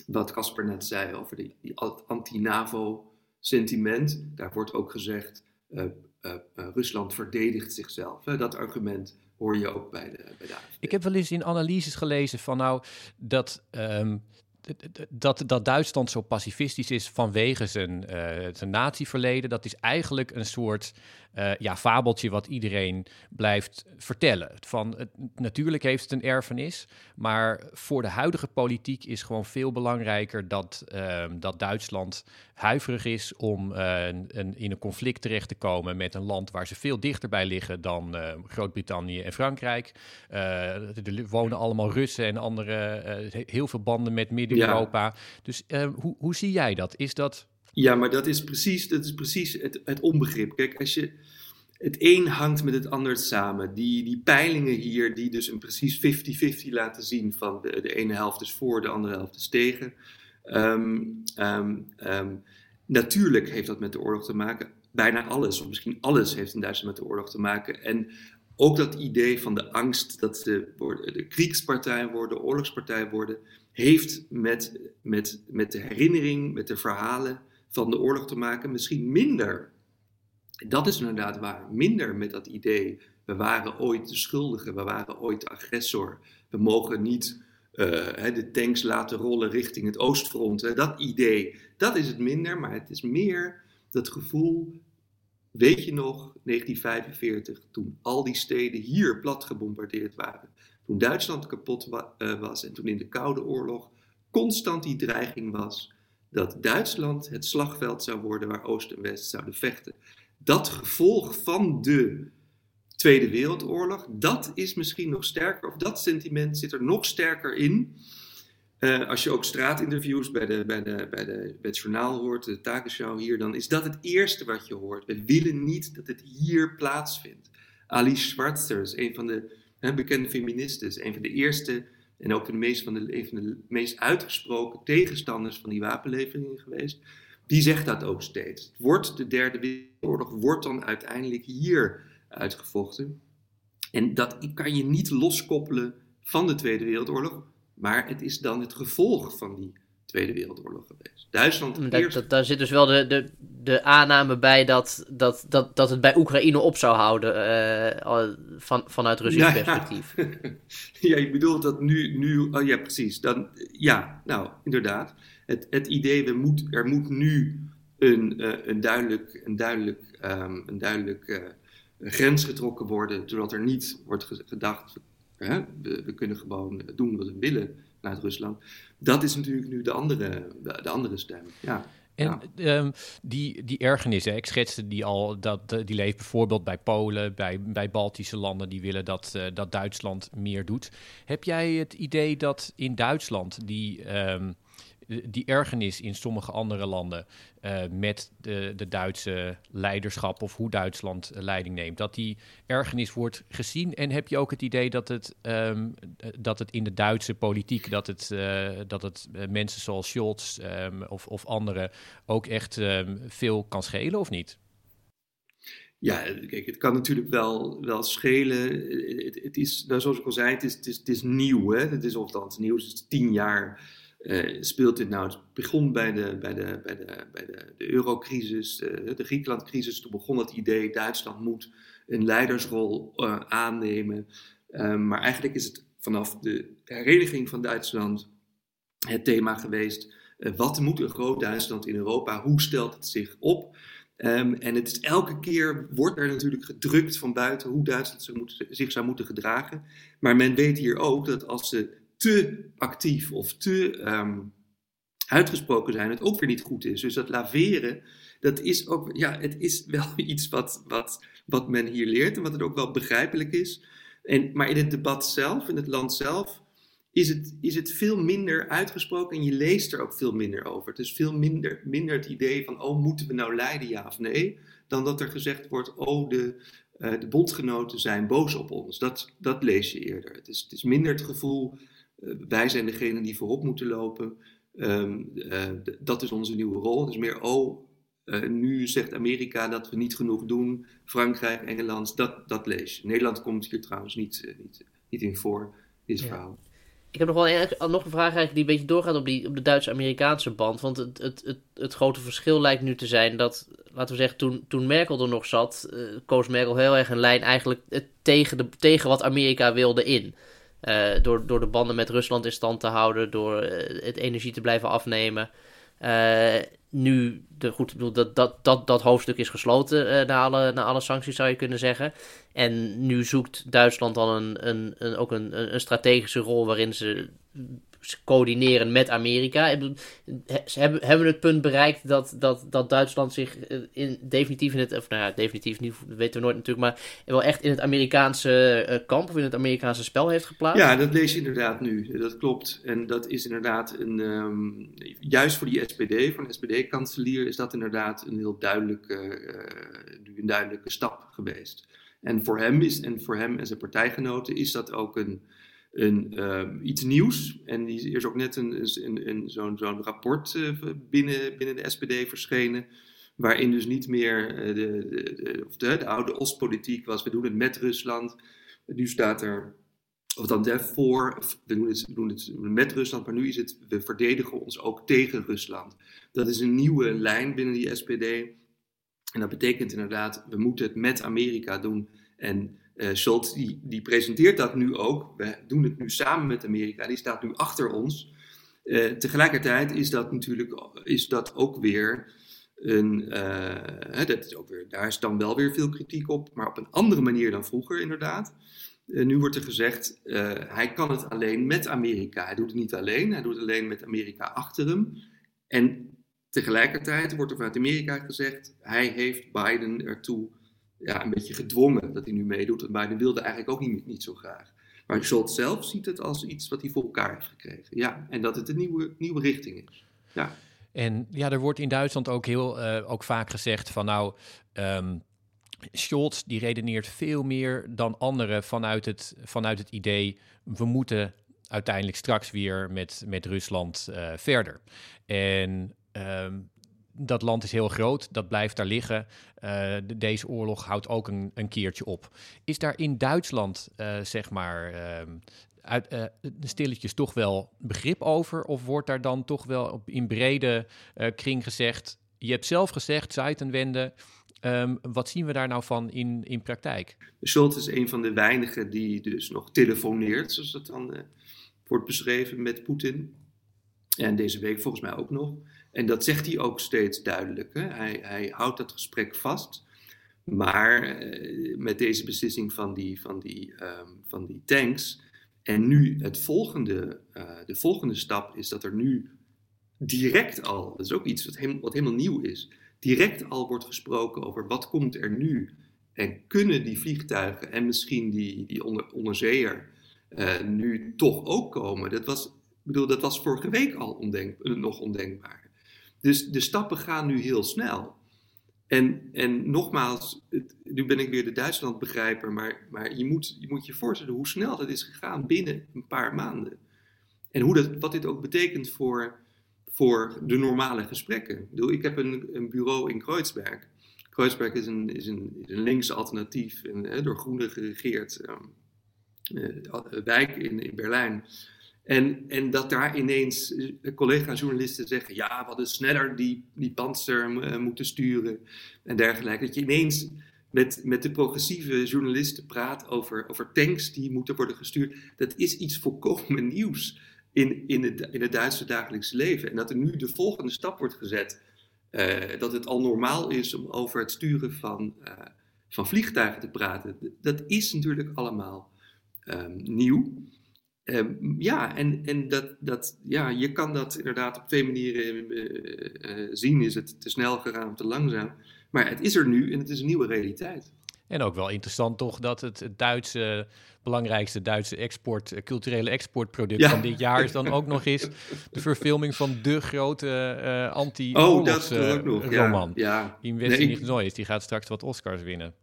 wat Casper net zei over die, die anti-NAVO-sentiment. Daar wordt ook gezegd, Rusland verdedigt zichzelf. Dat argument hoor je ook bij de, bij Ik heb wel eens in analyses gelezen van nou dat. Um, dat, dat Duitsland zo pacifistisch is vanwege zijn, zijn natieverleden, dat is eigenlijk een soort uh, ja, fabeltje wat iedereen blijft vertellen. Van, het, natuurlijk heeft het een erfenis, maar voor de huidige politiek is gewoon veel belangrijker dat, uh, dat Duitsland huiverig is om uh, een, in een conflict terecht te komen met een land waar ze veel dichterbij liggen dan Groot-Brittannië en Frankrijk. er wonen allemaal Russen en andere, heel veel banden met Midden-Europa. Dus hoe, hoe zie jij dat? Is dat ja, maar dat is precies, dat is precies het, het onbegrip. Kijk, als je, het een hangt met het ander samen. Die, die peilingen hier, die dus een precies 50-50 laten zien van de, de ene helft is voor, de andere helft is tegen. Um, um, um, natuurlijk heeft dat met de oorlog te maken. Bijna alles, of misschien alles, heeft in Duitsland met de oorlog te maken. En ook dat idee van de angst dat de, de kriegspartij worden, oorlogspartij worden, heeft met, met, met de herinnering, met de verhalen van de oorlog te maken, misschien minder. Dat is inderdaad waar. Minder met dat idee, we waren ooit de schuldigen, we waren ooit de agressor. We mogen niet uh, de tanks laten rollen richting het oostfront. Dat idee, dat is het minder, maar het is meer dat gevoel. Weet je nog, 1945, toen al die steden hier plat gebombardeerd waren. Toen Duitsland kapot uh, was en toen in de Koude Oorlog constant die dreiging was dat Duitsland het slagveld zou worden waar Oost en West zouden vechten. Dat gevolg van de Tweede Wereldoorlog, dat is misschien nog sterker, of dat sentiment zit er nog sterker in. Uh, als je ook straatinterviews bij, de, bij, de, bij, de, bij het journaal hoort, de takenshow hier, dan is dat het eerste wat je hoort. We willen niet dat het hier plaatsvindt. Alice Schwarzer een van de hè, bekende feministen, een van de eerste en ook de meest, van de, de meest uitgesproken tegenstanders van die wapenleveringen geweest, die zegt dat ook steeds. Wordt de derde wereldoorlog, wordt dan uiteindelijk hier uitgevochten. En dat kan je niet loskoppelen van de Tweede Wereldoorlog, maar het is dan het gevolg van die Tweede Wereldoorlog geweest. Duitsland. Daar, eerst... daar zit dus wel de, de, de aanname bij dat, dat, dat, dat het bij Oekraïne op zou houden uh, van, vanuit Russisch perspectief. Ja. ja, je bedoelt dat nu, nu oh ja precies. Dan, ja, nou inderdaad. Het, het idee, we moet, er moet nu een, een duidelijk, een duidelijk, um, een duidelijk grens getrokken worden, zodat er niet wordt gedacht, hè, we, we, kunnen gewoon doen wat we willen Rusland. Dat is natuurlijk nu de andere, de, de andere stem. Ja. En ehm, die, die ergernis, hè, ik schetste die al, dat, die leeft bijvoorbeeld bij Polen, bij, bij Baltische landen, die willen dat, uh, dat Duitsland meer doet. Heb jij het idee dat in Duitsland die, um, die ergernis in sommige andere landen uh, met de, de Duitse leiderschap of hoe Duitsland leiding neemt, dat die ergernis wordt gezien? En heb je ook het idee dat het, um, dat het in de Duitse politiek, dat het, uh, dat het mensen zoals Scholz um, of, of anderen ook echt um, veel kan schelen of niet? Ja, kijk, het kan natuurlijk wel, wel schelen. Het, is, nou, zoals ik al zei, het is, het is, nieuw. Hè? Het is althans nieuw, het is tien jaar uh, speelt dit nou? Het begon bij de, bij de, bij de, bij de, de eurocrisis, de Griekenlandcrisis. Toen begon het idee, Duitsland moet een leidersrol uh, aannemen. maar eigenlijk is het vanaf de hereniging van Duitsland het thema geweest. wat moet een groot Duitsland in Europa? Hoe stelt het zich op? Um, en het is elke keer wordt er natuurlijk gedrukt van buiten hoe Duitsland zich, moet, zich zou moeten gedragen. Maar men weet hier ook dat als ze te actief of te um, uitgesproken zijn, het ook weer niet goed is. Dus dat laveren, dat is ook, ja, het is wel iets wat, wat, wat men hier leert en wat het ook wel begrijpelijk is. En, maar in het debat zelf, in het land zelf, is het, is het veel minder uitgesproken en je leest er ook veel minder over. Het is veel minder, minder het idee van, oh, moeten we nou leiden, ja of nee, dan dat er gezegd wordt, oh, de, uh, de bondgenoten zijn boos op ons. Dat, dat lees je eerder. Het is, het is minder het gevoel eh, wij zijn degene die voorop moeten lopen. Ehm, eh, dat is onze nieuwe rol. Dus meer, oh, uh, nu zegt Amerika dat we niet genoeg doen. Frankrijk, Engeland, dat, dat lees je. Nederland komt hier trouwens niet, niet, niet in voor, dit ja. verhaal. Ik heb nog wel een, nog een vraag eigenlijk die een beetje doorgaat op, die, op de Duitse-Amerikaanse band. Want het, het, het, het, grote verschil lijkt nu te zijn dat, laten we zeggen, toen, toen Merkel er nog zat, uh, koos Merkel heel erg een lijn eigenlijk tegen, de, tegen wat Amerika wilde in. Uh, door, door de banden met Rusland in stand te houden, door uh, het energie te blijven afnemen. Uh, nu, de, goed, dat, dat, dat, dat hoofdstuk is gesloten na, alle, na alle sancties, zou je kunnen zeggen. En nu zoekt Duitsland dan een, een, een, ook een, een strategische rol waarin ze coördineren met Amerika. Ze hebben, hebben het punt bereikt dat, dat, dat Duitsland zich eh, in, definitief in het, of nou ja, definitief niet, weten we nooit natuurlijk, maar wel echt in het Amerikaanse uh, kamp of in het Amerikaanse spel heeft geplaatst? Ja, dat lees je inderdaad nu. Dat klopt. En dat is inderdaad een, um, juist voor die SPD, voor een SPD-kanselier, is dat inderdaad een heel duidelijke, uh, een duidelijke stap geweest. En voor hem is, en voor hem en zijn partijgenoten is dat ook een uh, iets nieuws. En die, er is ook net een, zo'n rapport uh, binnen, binnen de SPD verschenen. Waarin dus niet meer uh, de, de, of de, de oude Oostpolitiek was. We doen het met Rusland. Nu staat er, of dan voor, we doen, het, we doen het met Rusland. Maar nu is het, we verdedigen ons ook tegen Rusland. Dat is een nieuwe lijn binnen die SPD. En dat betekent inderdaad, we moeten het met Amerika doen. En uh, Scholz die, presenteert dat nu ook. We doen het nu samen met Amerika. Die staat nu achter ons. Uh, tegelijkertijd is dat natuurlijk is dat ook weer een. Uh, dat is ook weer, daar is dan wel weer veel kritiek op, maar op een andere manier dan vroeger, inderdaad. nu wordt er gezegd, hij kan het alleen met Amerika. Hij doet het niet alleen, hij doet het alleen met Amerika achter hem. En tegelijkertijd wordt er vanuit Amerika gezegd, hij heeft Biden ertoe ja, een beetje gedwongen dat hij nu meedoet. Want Biden wilde eigenlijk ook niet, niet zo graag. Maar Scholz zelf ziet het als iets wat hij voor elkaar heeft gekregen. Ja, en dat het een nieuwe, nieuwe richting is. Ja. En ja, er wordt in Duitsland ook heel uh, ook vaak gezegd van nou. Um, Scholz die redeneert veel meer dan anderen vanuit het, vanuit het idee we moeten uiteindelijk straks weer met, met Rusland uh, verder. En um, dat land is heel groot, dat blijft daar liggen. Uh, deze oorlog houdt ook een, een, keertje op. Is daar in Duitsland, uh, zeg maar, uh, uit, stilletjes toch wel begrip over? Of wordt daar dan toch wel op, in brede kring gezegd... je hebt zelf gezegd, Zeitenwende... Um, wat zien we daar nou van in, in praktijk? Scholz is een van de weinigen die dus nog telefoneert, zoals dat dan wordt beschreven, met Poetin. En deze week volgens mij ook nog. En dat zegt hij ook steeds duidelijk. Hè? Hij, hij houdt dat gesprek vast. Maar eh, met deze beslissing van die, van die, ehm, van die tanks. En nu het volgende, uh, de volgende stap is dat er nu direct al, dat is ook iets wat, wat helemaal nieuw is, direct al wordt gesproken over wat komt er nu. En kunnen die vliegtuigen en misschien die, die onder, onderzeeër uh, nu toch ook komen? Dat was, bedoel, dat was vorige week al nog ondenkbaar. Dus de stappen gaan nu heel snel. En, en nogmaals, nu ben ik weer de Duitsland-begrijper, maar, maar je, moet, je moet je voorstellen hoe snel dat is gegaan binnen een paar maanden. En hoe dat, wat dit ook betekent voor, voor de normale gesprekken. Ik, heb een, een bureau in Kreuzberg. Kreuzberg is een, is een, een linkse alternatief, en, hè, door Groenen geregeerd um, uh, wijk in, in Berlijn. En, en dat daar ineens eh, collega-journalisten zeggen: ja, we hadden sneller die, die panzer uh, moeten sturen en dergelijke. Dat je ineens met, met de progressieve journalisten praat over, over tanks die moeten worden gestuurd. Dat is iets volkomen nieuws in, in, het, in het Duitse dagelijkse leven. En dat er nu de volgende stap wordt gezet. Uh, dat het al normaal is om over het sturen van, van vliegtuigen te praten. Dat is natuurlijk allemaal um, nieuw. Um, ja, en, en dat, dat, ja, je kan dat inderdaad op twee manieren uh, uh, zien. Is het te snel gegaan of te langzaam? Maar het is er nu en het is een nieuwe realiteit. En ook wel interessant toch dat het, Duitse, belangrijkste Duitse export, culturele exportproduct ja. van dit jaar is dan ook nog eens de verfilming van de grote uh, anti-oorlogsroman. Oh, ja, ja. In Westen nee, Neues, die gaat straks wat Oscars winnen.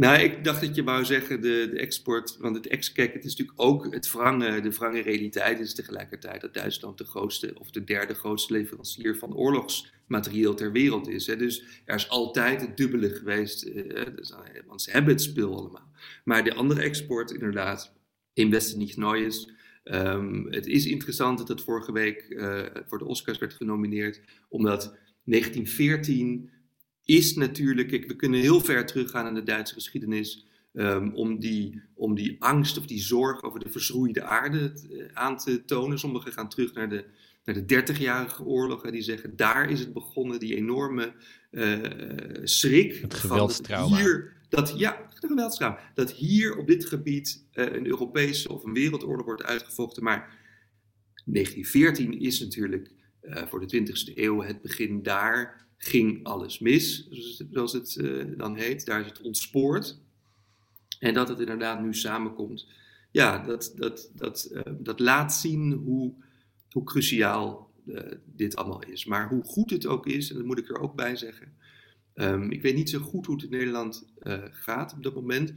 Nou, ik dacht dat je wou zeggen de, de export, want het ex kijk, het is natuurlijk ook het wrange, de wrange realiteit is tegelijkertijd dat Duitsland de grootste of de derde grootste leverancier van oorlogsmaterieel ter wereld is. Hè. Dus er is altijd het dubbele geweest, eh, dus, want ze hebben het spul allemaal. Maar de andere export, inderdaad, in Westen niet nooit. Um, het is interessant dat het vorige week uh, voor de Oscars werd genomineerd, omdat 1914 is natuurlijk, kijk, we kunnen heel ver teruggaan in de Duitse geschiedenis. Um, om, die, om die angst of die zorg over de verschroeide aarde uh, aan te tonen. Sommigen gaan terug naar de, naar de 30-jarige oorlog en die zeggen daar is het begonnen, die enorme uh, schrik. Het geweldstrauma. Hier, dat, ja, geweldstrauma. Dat hier op dit gebied uh, een Europese of een wereldoorlog wordt uitgevochten. Maar 1914 is natuurlijk voor de 20e eeuw het begin daar ging alles mis, zoals het uh, dan heet. Daar is het ontspoord. En dat het inderdaad nu samenkomt. Ja, dat, dat, dat, uh, dat laat zien hoe, hoe cruciaal uh, dit allemaal is. Maar hoe goed het ook is, en dat moet ik er ook bij zeggen. Um, ik weet niet zo goed hoe het in Nederland gaat op dat moment.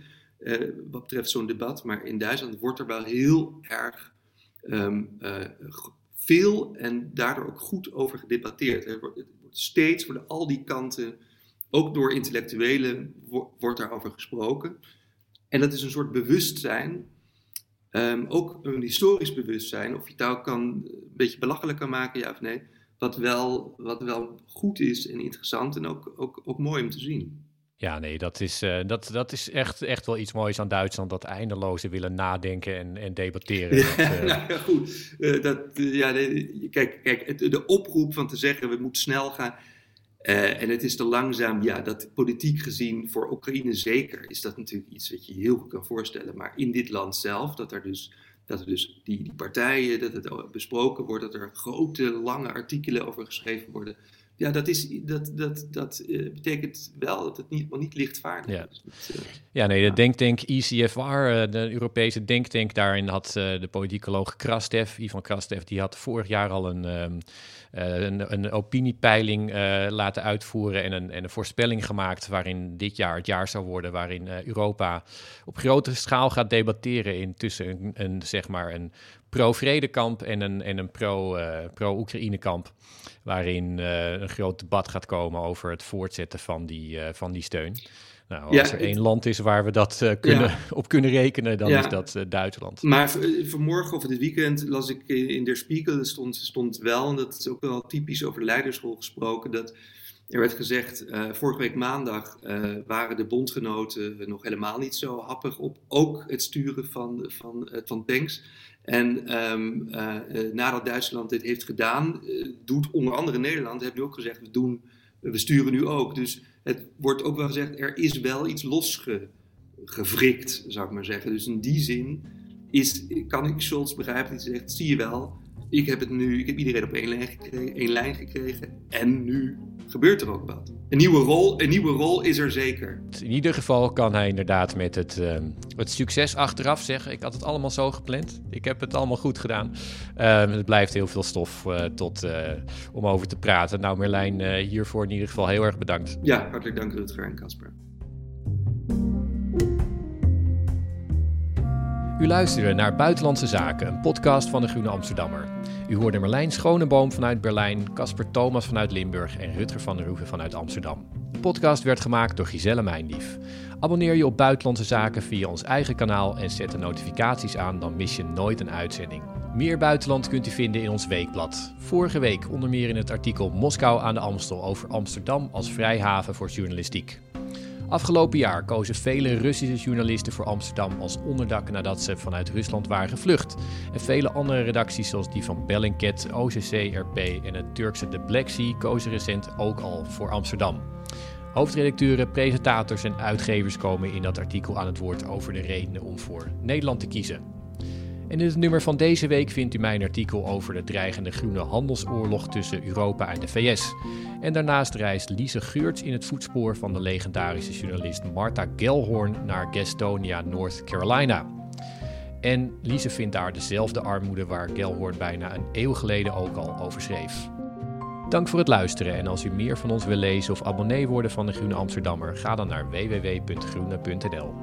wat betreft zo'n debat. Maar in Duitsland wordt er wel heel erg um, veel en daardoor ook goed over gedebatteerd. Steeds worden al die kanten, ook door intellectuelen, wordt daarover gesproken. En dat is een soort bewustzijn, um, ook een historisch bewustzijn, of je nou kan, een beetje belachelijk kan maken, ja of nee, wat wel, wat wel goed is en interessant en ook, ook, ook mooi om te zien. Ja, nee, dat is, uh, dat, dat is echt, echt wel iets moois aan Duitsland. Dat eindeloze willen nadenken en, en debatteren. Ja, dat, uh... nou, goed. Uh, dat, ja, de, kijk, kijk de oproep van te zeggen we moeten snel gaan. en het is te langzaam. Ja, dat politiek gezien voor Oekraïne zeker is dat natuurlijk iets wat je heel goed kan voorstellen. Maar in dit land zelf, dat er dus, dat er dus die, die partijen, dat het besproken wordt, dat er grote, lange artikelen over geschreven worden ja, dat, is, dat, dat, dat uh, betekent wel dat het niet, niet lichtvaardig ja. is. Dat, uh, ja, nee, de ja. denktank ECFR, uh, de Europese denktank, daarin had de politicoloog Krastev, Ivan Krastev, die had vorig jaar al een, um, een, een, opiniepeiling laten uitvoeren en een, en een voorspelling gemaakt waarin dit jaar het jaar zou worden waarin Europa op grote schaal gaat debatteren in tussen een, een zeg maar een pro-vredekamp en een, en een pro-Oekraïne-kamp. waarin uh, een groot debat gaat komen over het voortzetten van die, uh, van die steun. Nou, als ja, er één land is waar we dat uh, kunnen, ja. op kunnen rekenen, dan ja. is dat Duitsland. Maar vanmorgen of dit weekend las ik in Der Spiegel, stond, stond wel, en dat is ook wel typisch over de leidersrol gesproken, dat Er werd gezegd, uh, vorige week maandag waren de bondgenoten nog helemaal niet zo happig op ook het sturen van, van, van tanks. En um, nadat Duitsland dit heeft gedaan, doet onder andere Nederland, hebben nu ook gezegd, we, doen, we sturen nu ook. Dus het wordt ook wel gezegd, er is wel iets losgevrikt, zou ik maar zeggen. Dus in die zin is, kan ik Scholz begrijpen die zegt, zie je wel, ik heb het nu, ik heb iedereen op één lijn gekregen, één lijn gekregen en nu gebeurt er ook wat. Een nieuwe rol, een nieuwe rol is er zeker. In ieder geval kan hij inderdaad met het, uh, het succes achteraf zeggen: ik had het allemaal zo gepland, ik heb het allemaal goed gedaan. Uh, het blijft heel veel stof uh, tot, eh, om over te praten. Nou, Merlijn, eh, hiervoor in ieder geval heel erg bedankt. Ja, hartelijk dank Rutger en Casper. U luisterde naar Buitenlandse Zaken, een podcast van de Groene Amsterdammer. U hoorde Merlijn Schoneboom vanuit Berlijn, Casper Thomas vanuit Limburg en Rutger van der Hoeven vanuit Amsterdam. De podcast werd gemaakt door Giselle Mijndief. Abonneer je op Buitenlandse Zaken via ons eigen kanaal en zet de notificaties aan, dan mis je nooit een uitzending. Meer buitenland kunt u vinden in ons weekblad. Vorige week onder meer in het artikel Moskou aan de Amstel over Amsterdam als vrijhaven voor journalistiek. Afgelopen jaar kozen vele Russische journalisten voor Amsterdam als onderdak nadat ze vanuit Rusland waren gevlucht. En vele andere redacties zoals die van Bellingcat, OCC, RP en het Turkse The Black Sea kozen recent ook al voor Amsterdam. Hoofdredacteuren, presentators en uitgevers komen in dat artikel aan het woord over de redenen om voor Nederland te kiezen. In het nummer van deze week vindt u mijn artikel over de dreigende groene handelsoorlog tussen Europa en de VS. En daarnaast reist Lise Geurts in het voetspoor van de legendarische journalist Martha Gellhorn naar Gastonia, North Carolina. En Lise vindt daar dezelfde armoede waar Gellhorn bijna een eeuw geleden ook al over schreef. Dank voor het luisteren en als u meer van ons wil lezen of abonnee worden van de Groene Amsterdammer, ga dan naar www.groene.nl.